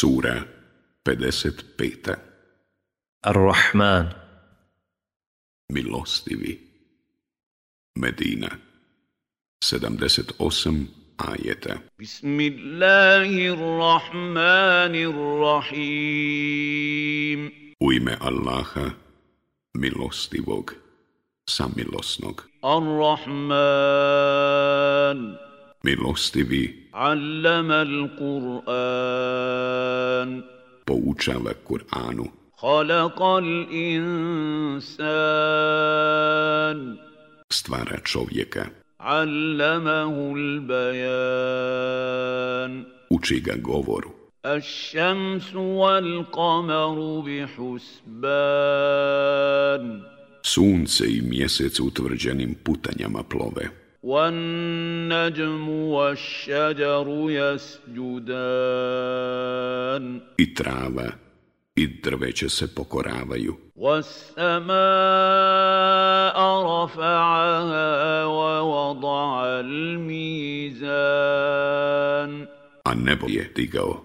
Sura 55. Ar-Rahman Milostivi Medina 78 ajeta Bismillahirrahmanirrahim U ime Allaha milostivog samilosnog Ar-Rahman milostivi, allama poučava Kur'anu, stvara čovjeka, uči ga govoru, Sunce i mjesec utvrđenim putanjama plove. والنجم والشجر يسجدان I trava i drveće se pokoravaju. A nebo je digao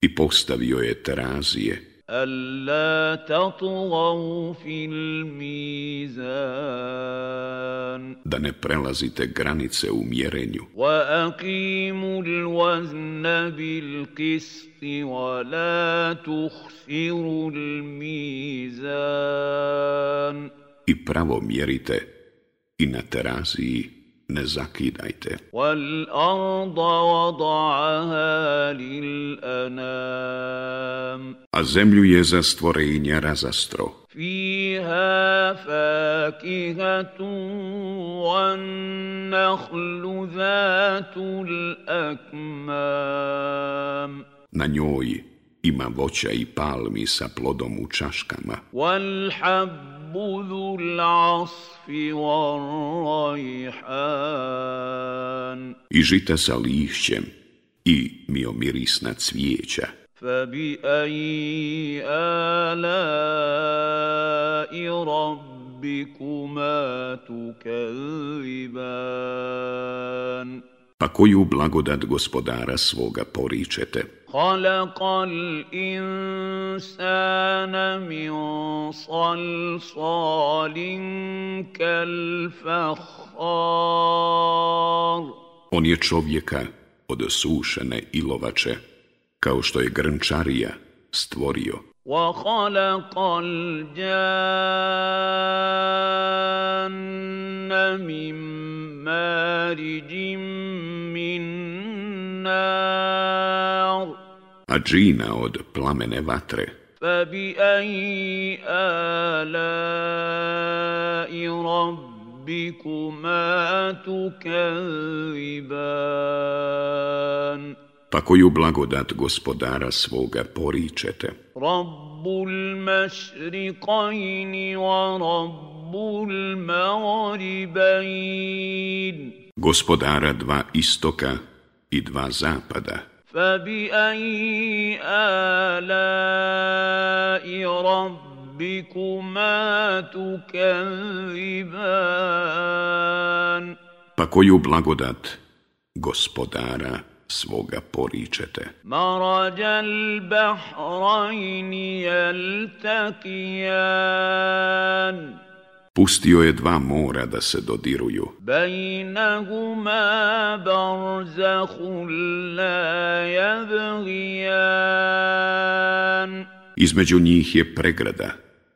i postavio je terazije. ألا تطغوا في الميزان da ne prelazite granice u mjerenju وأقيموا الوزن بالقسط ولا تخسروا الميزان i pravo mjerite i na teraziji ne zakidajte. A zemlju je za stvorenja razastro. Na njoj ima voća i palmi sa plodom u čaškama. الحب ذو العصف والريحان I žita sa lišćem i miomirisna cvijeća. فَبِأَيِّ آلَاءِ رَبِّكُمَا تُكَذِّبَانِ pa koju blagodat gospodara svoga poričete. On je čovjeka od osušene ilovače, kao što je grnčarija stvorio. وخلق الجان من مارج من نار أجينا od plamene vatre. فبأي آلاء ربكما تكذبان pa koju blagodat gospodara svoga poričete. Rabbul mašriqajni wa rabbul magribain. Gospodara dva istoka i dva zapada. Fabi aji alai rabbikuma tukaziban. Pa koju blagodat gospodara svoga poričete. Marajal bahrain jeltakijan. Pustio je dva mora da se dodiruju. Bainahuma barzakhun la jabgijan. Između njih je pregrada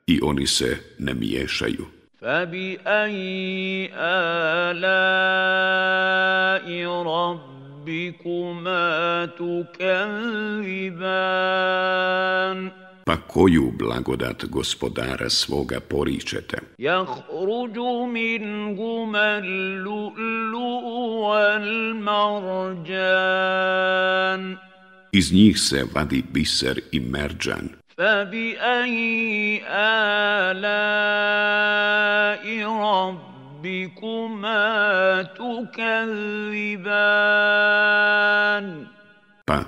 i oni se ne miješaju. Fabi aji alai rabbi ربكما تكذبان Pa koju blagodat gospodara svoga poričete? Jahruđu min gumal lu'lu wal marđan. Iz njih se vadi biser i merđan. Fabi aji alai rabbi ربكما تكذبان Pa,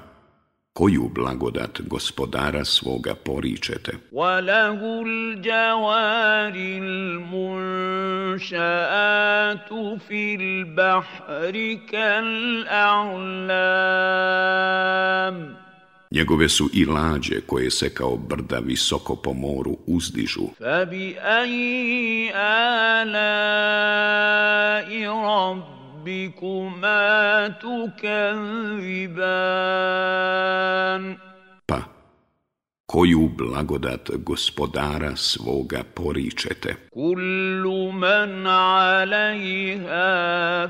koju blagodat gospodara svoga poričete? وَلَهُ الْجَوَارِ الْمُنْشَآتُ فِي الْبَحْرِ كَالْأَعْلَامِ Njegove su i lađe koje se kao brda visoko po moru uzdižu. Pa, koju blagodat gospodara svoga poričete. Kullu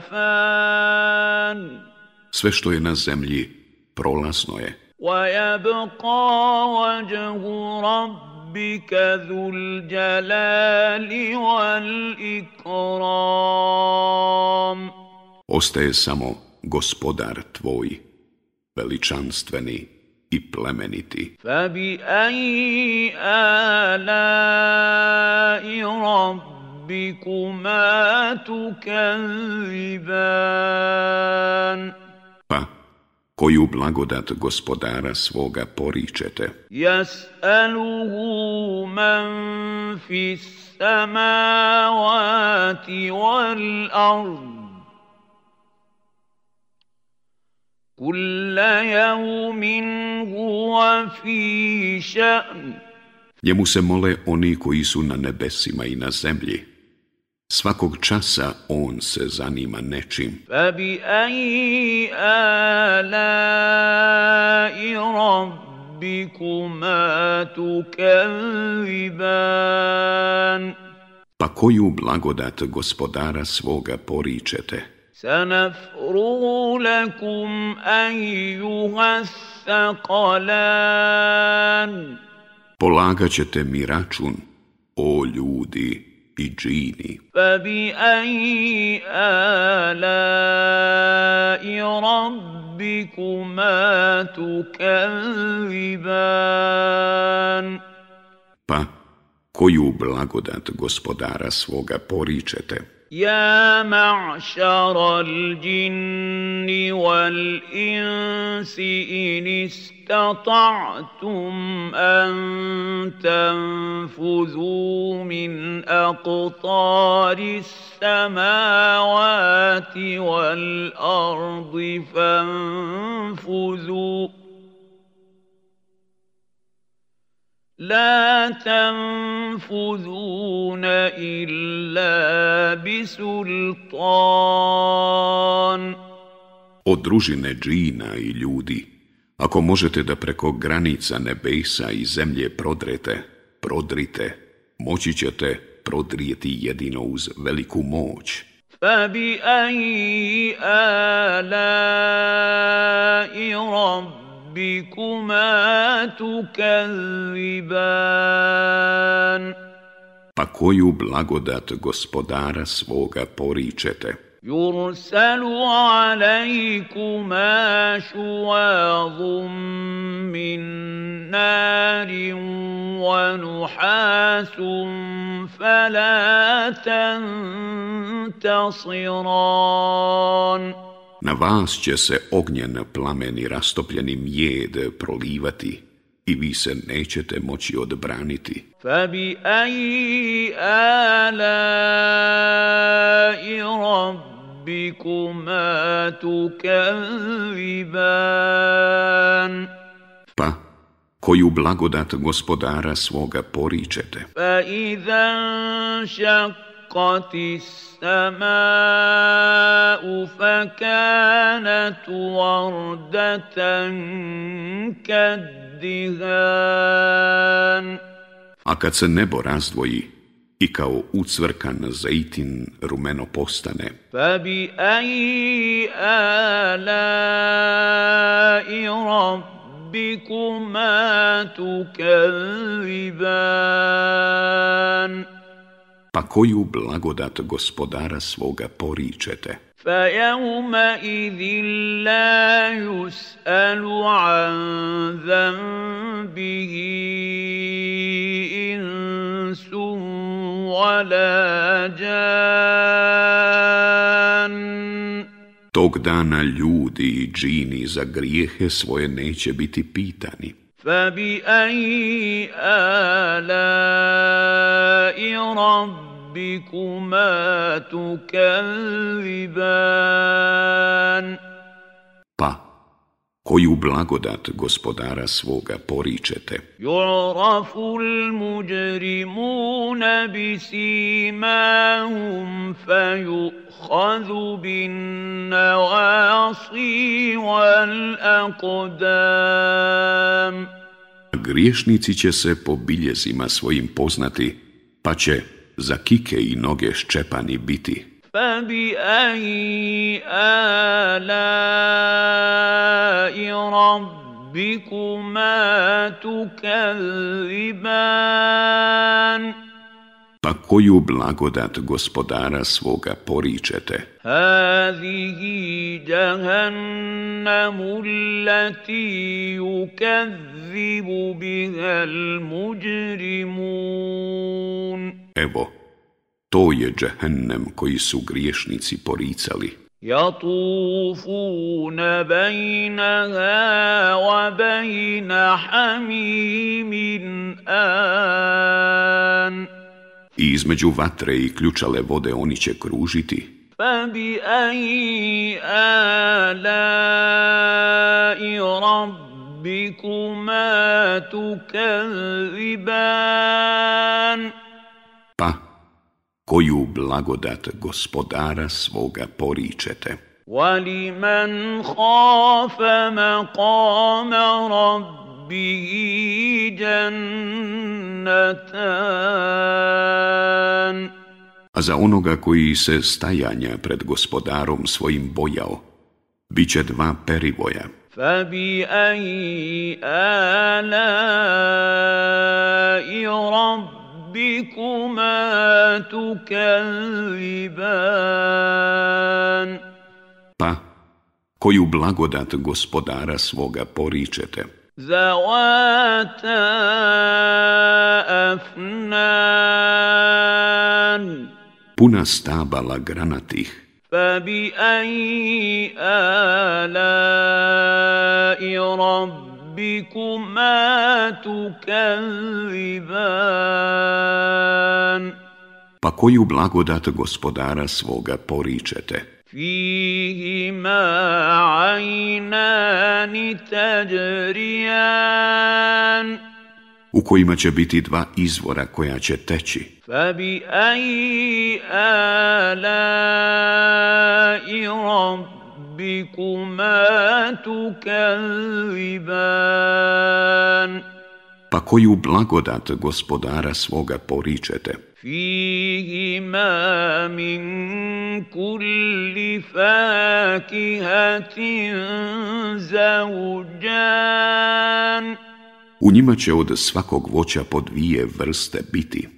fan. Sve što je na zemlji, prolazno je. ويبقى وجه ربك ذو الجلال والإكرام Ostaje samo gospodar tvoj, veličanstveni i plemeniti. Fabi aji alai rabbikuma tukaziban. koju blagodat gospodara svoga poričete. Jas'aluhu man fis samavati wal ard. Kulla jaumin huwa fi Njemu se mole oni koji su na nebesima i na zemlji. Svakog časa on se zanima nečim. Pa koju blagodat gospodara svoga poričete? Polagaćete ćete mi račun, o ljudi, اجيني فبأي آلاء ربكما تكذبان koju blagodat gospodara svoga poričete. يا معشر الجن والإنس إن استطعتم أن تنفذوا من أقطار السماوات والأرض فانفذوا لا تنفذون إلا بسلطان Od družine džina i ljudi, ako možete da preko granica nebesa i zemlje prodrete, prodrite, moći ćete prodrijeti jedino uz veliku moć. فَبِأَيِّ آلَاءِ رَبِّ ربكما تكذبان Pa koju blagodat gospodara svoga poričete? يرسل عليكما شواظ من نار ونحاس فلا تنتصران Na vas će se ognjen plameni rastopljeni mjed prolivati i vi se nećete moći odbraniti. Fabi aji rabbikuma Pa, koju blagodat gospodara svoga poričete. idan šak وانشقت السماء فكانت وردة A kad se nebo razdvoji i kao ucvrkan zaitin rumeno postane. aji a pa koju blagodat gospodara svoga poričete. فَيَوْمَئِذٍ لَا يُسْأَلُ Tog dana ljudi i džini za grijehe svoje neće biti pitani. فبأي آلاء ربكما تكذبان Pa, koju blagodat gospodara svoga poričete? Ju'rafu l-muđrimuna bisimahum فيؤخذ wal-akodam. griješnici će se po biljezima svojim poznati, pa će za kike i noge ščepani biti pa koju blagodat gospodara svoga poričete. Hadihi jahannamu allati yukadzibu bihal muđrimun. Evo, to je džahannem koji su griješnici poricali. يطوفون wa bajna hamimin an. I između vatre i ključale vode oni će kružiti. Pa, koju blagodat gospodara svoga poričete? man khafa maqama rabb a za onoga koji se stajanja pred gospodarom svojim bojao, bit će dva perivoja. aji Pa, koju blagodat gospodara svoga poričete? ذواتا أفنان Puna stabala granatih. فبأي آلاء ربكما تكذبان Pa koju blagodat gospodara svoga poričete? فيهما عينان u kojima će biti dva izvora koja će teći. Pa koju blagodat gospodara svoga poričete? Fi فيهما U njima će od svakog voća po dvije vrste biti.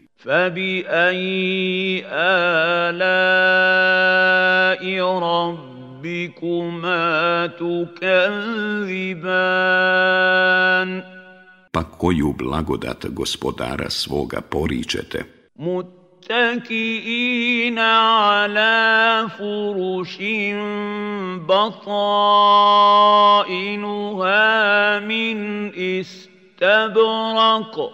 Pa koju blagodat gospodara svoga poričete? Mut متكئين على فرش بطائنها من استبرق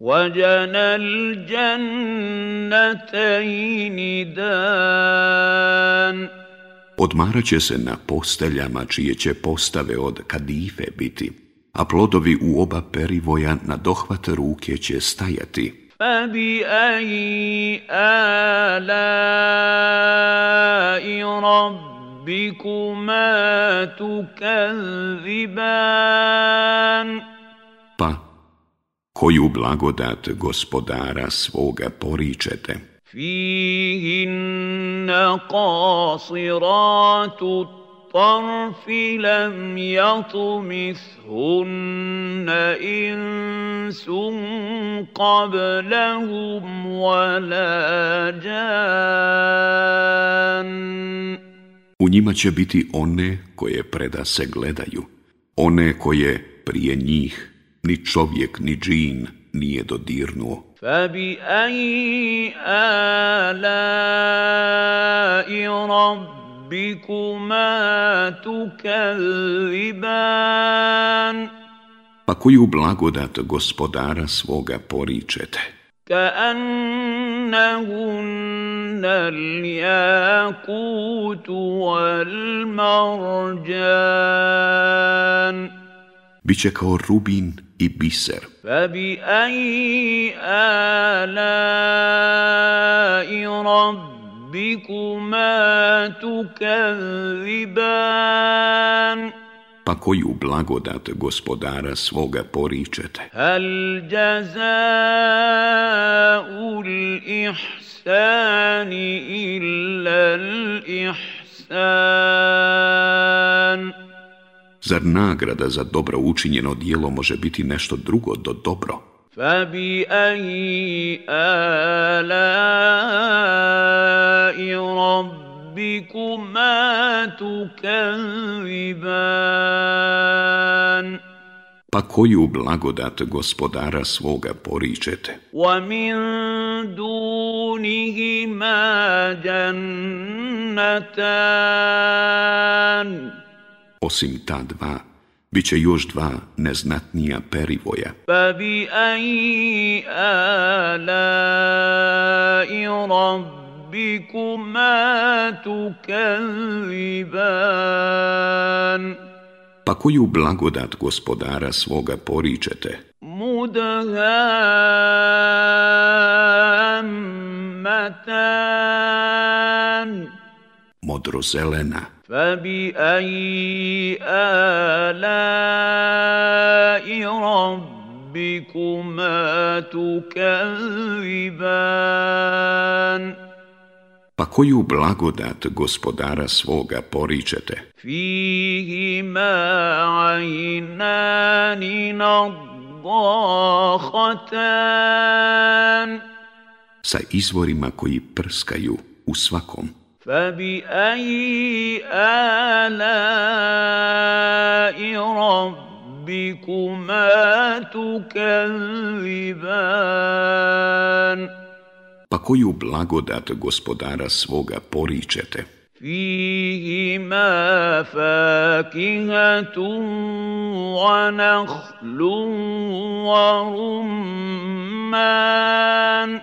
وجنى الجنتين دان Odmaraće Odmaraće se na posteljama čije će postave od kadife biti a plodovi u oba perivoja na dohvat ruke će stajati. Pa, koju blagodat gospodara svoga poričete? Fihinna الطرف لم يطمثهن إنس قبلهم ولا جان U njima će biti one koje preda se gledaju, one koje prije njih ni čovjek ni džin nije dodirnuo. ai i rabbi Pa koju blagodat gospodara svoga poričete? كأنهن الياقوت والمرجان biće kao rubin i biser. فَبِأَيِّ ala'i rabbi Pa koju blagodat gospodara svoga poričete? Zar nagrada za dobro učinjeno dijelo može biti nešto drugo do dobro? فبأي آلاء ربكما تكذبان Pa koju blagodat gospodara svoga poričete? وَمِن دُونِهِمَا جَنَّتَانِ Osim ta dva bit će još dva neznatnija perivoja. Pa bi aji Pa koju blagodat gospodara svoga poričete? Mudahan modrozelena. Fabi aji alai rabbikuma tukaziban. Pa koju blagodat gospodara svoga poričete? Fihima ajnani nadahatan. Sa izvorima koji prskaju u svakom فبأي آلاء ربكما تكذبان Pa koju blagodat gospodara svoga poričete? فيهما فاكهة ونخل ورمان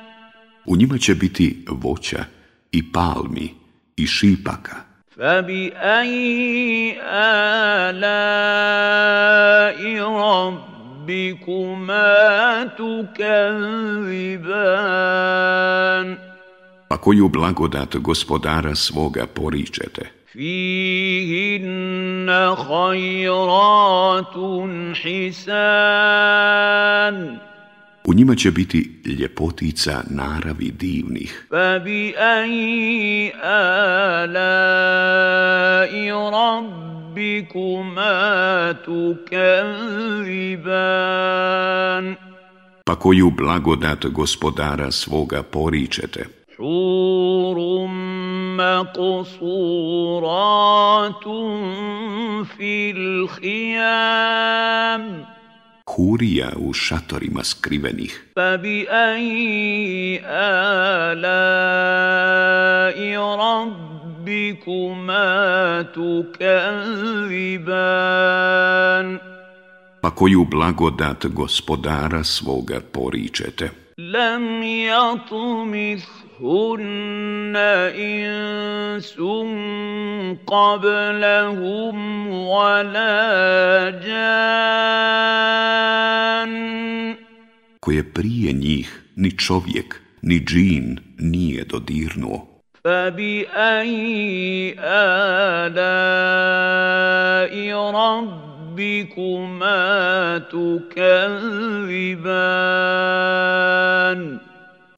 U njima će biti voća i palmi i šipaka. Fabi aji ala i rabbi kumatu kaziban. Pa koju blagodat gospodara svoga poričete? Fihinna hajratun hisan. Fihinna hajratun hisan. U njima će biti ljepotica naravi divnih. Pa bi Pa koju blagodat gospodara svoga poričete. Hurum مقصورات hurija u šatorima skrivenih. Pa bi ala i rabbikuma Pa koju blagodat gospodara svoga poričete? Lam jatumis يَمَسْهُنَّ إِنسٌ قَبْلَهُمْ وَلَا جَانٌ koje prije njih ni čovjek, ni džin nije dodirnuo. فَبِأَيِّ آلَاءِ رَبِّكُمَا تُكَذِّبَانِ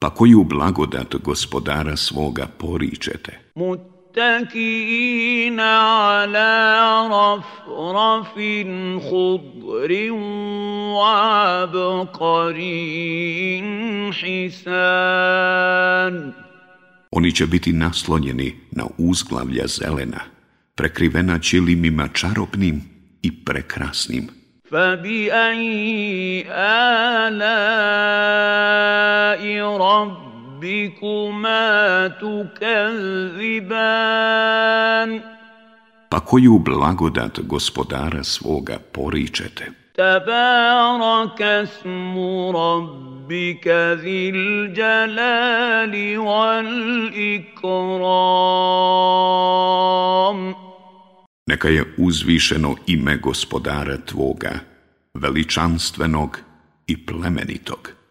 pa koju blagodat gospodara svoga poričete. Oni će biti naslonjeni na uzglavlja zelena, prekrivena čilimima čaropnim i prekrasnim. فبأي آلاء ربكما تكذبان Pa koju blagodat gospodara svoga poričete? تبارك اسم ربك ذي الجلال والإكرام Neka je uzvišeno ime gospodara Tvoga, veličanstvenog i plemenitog.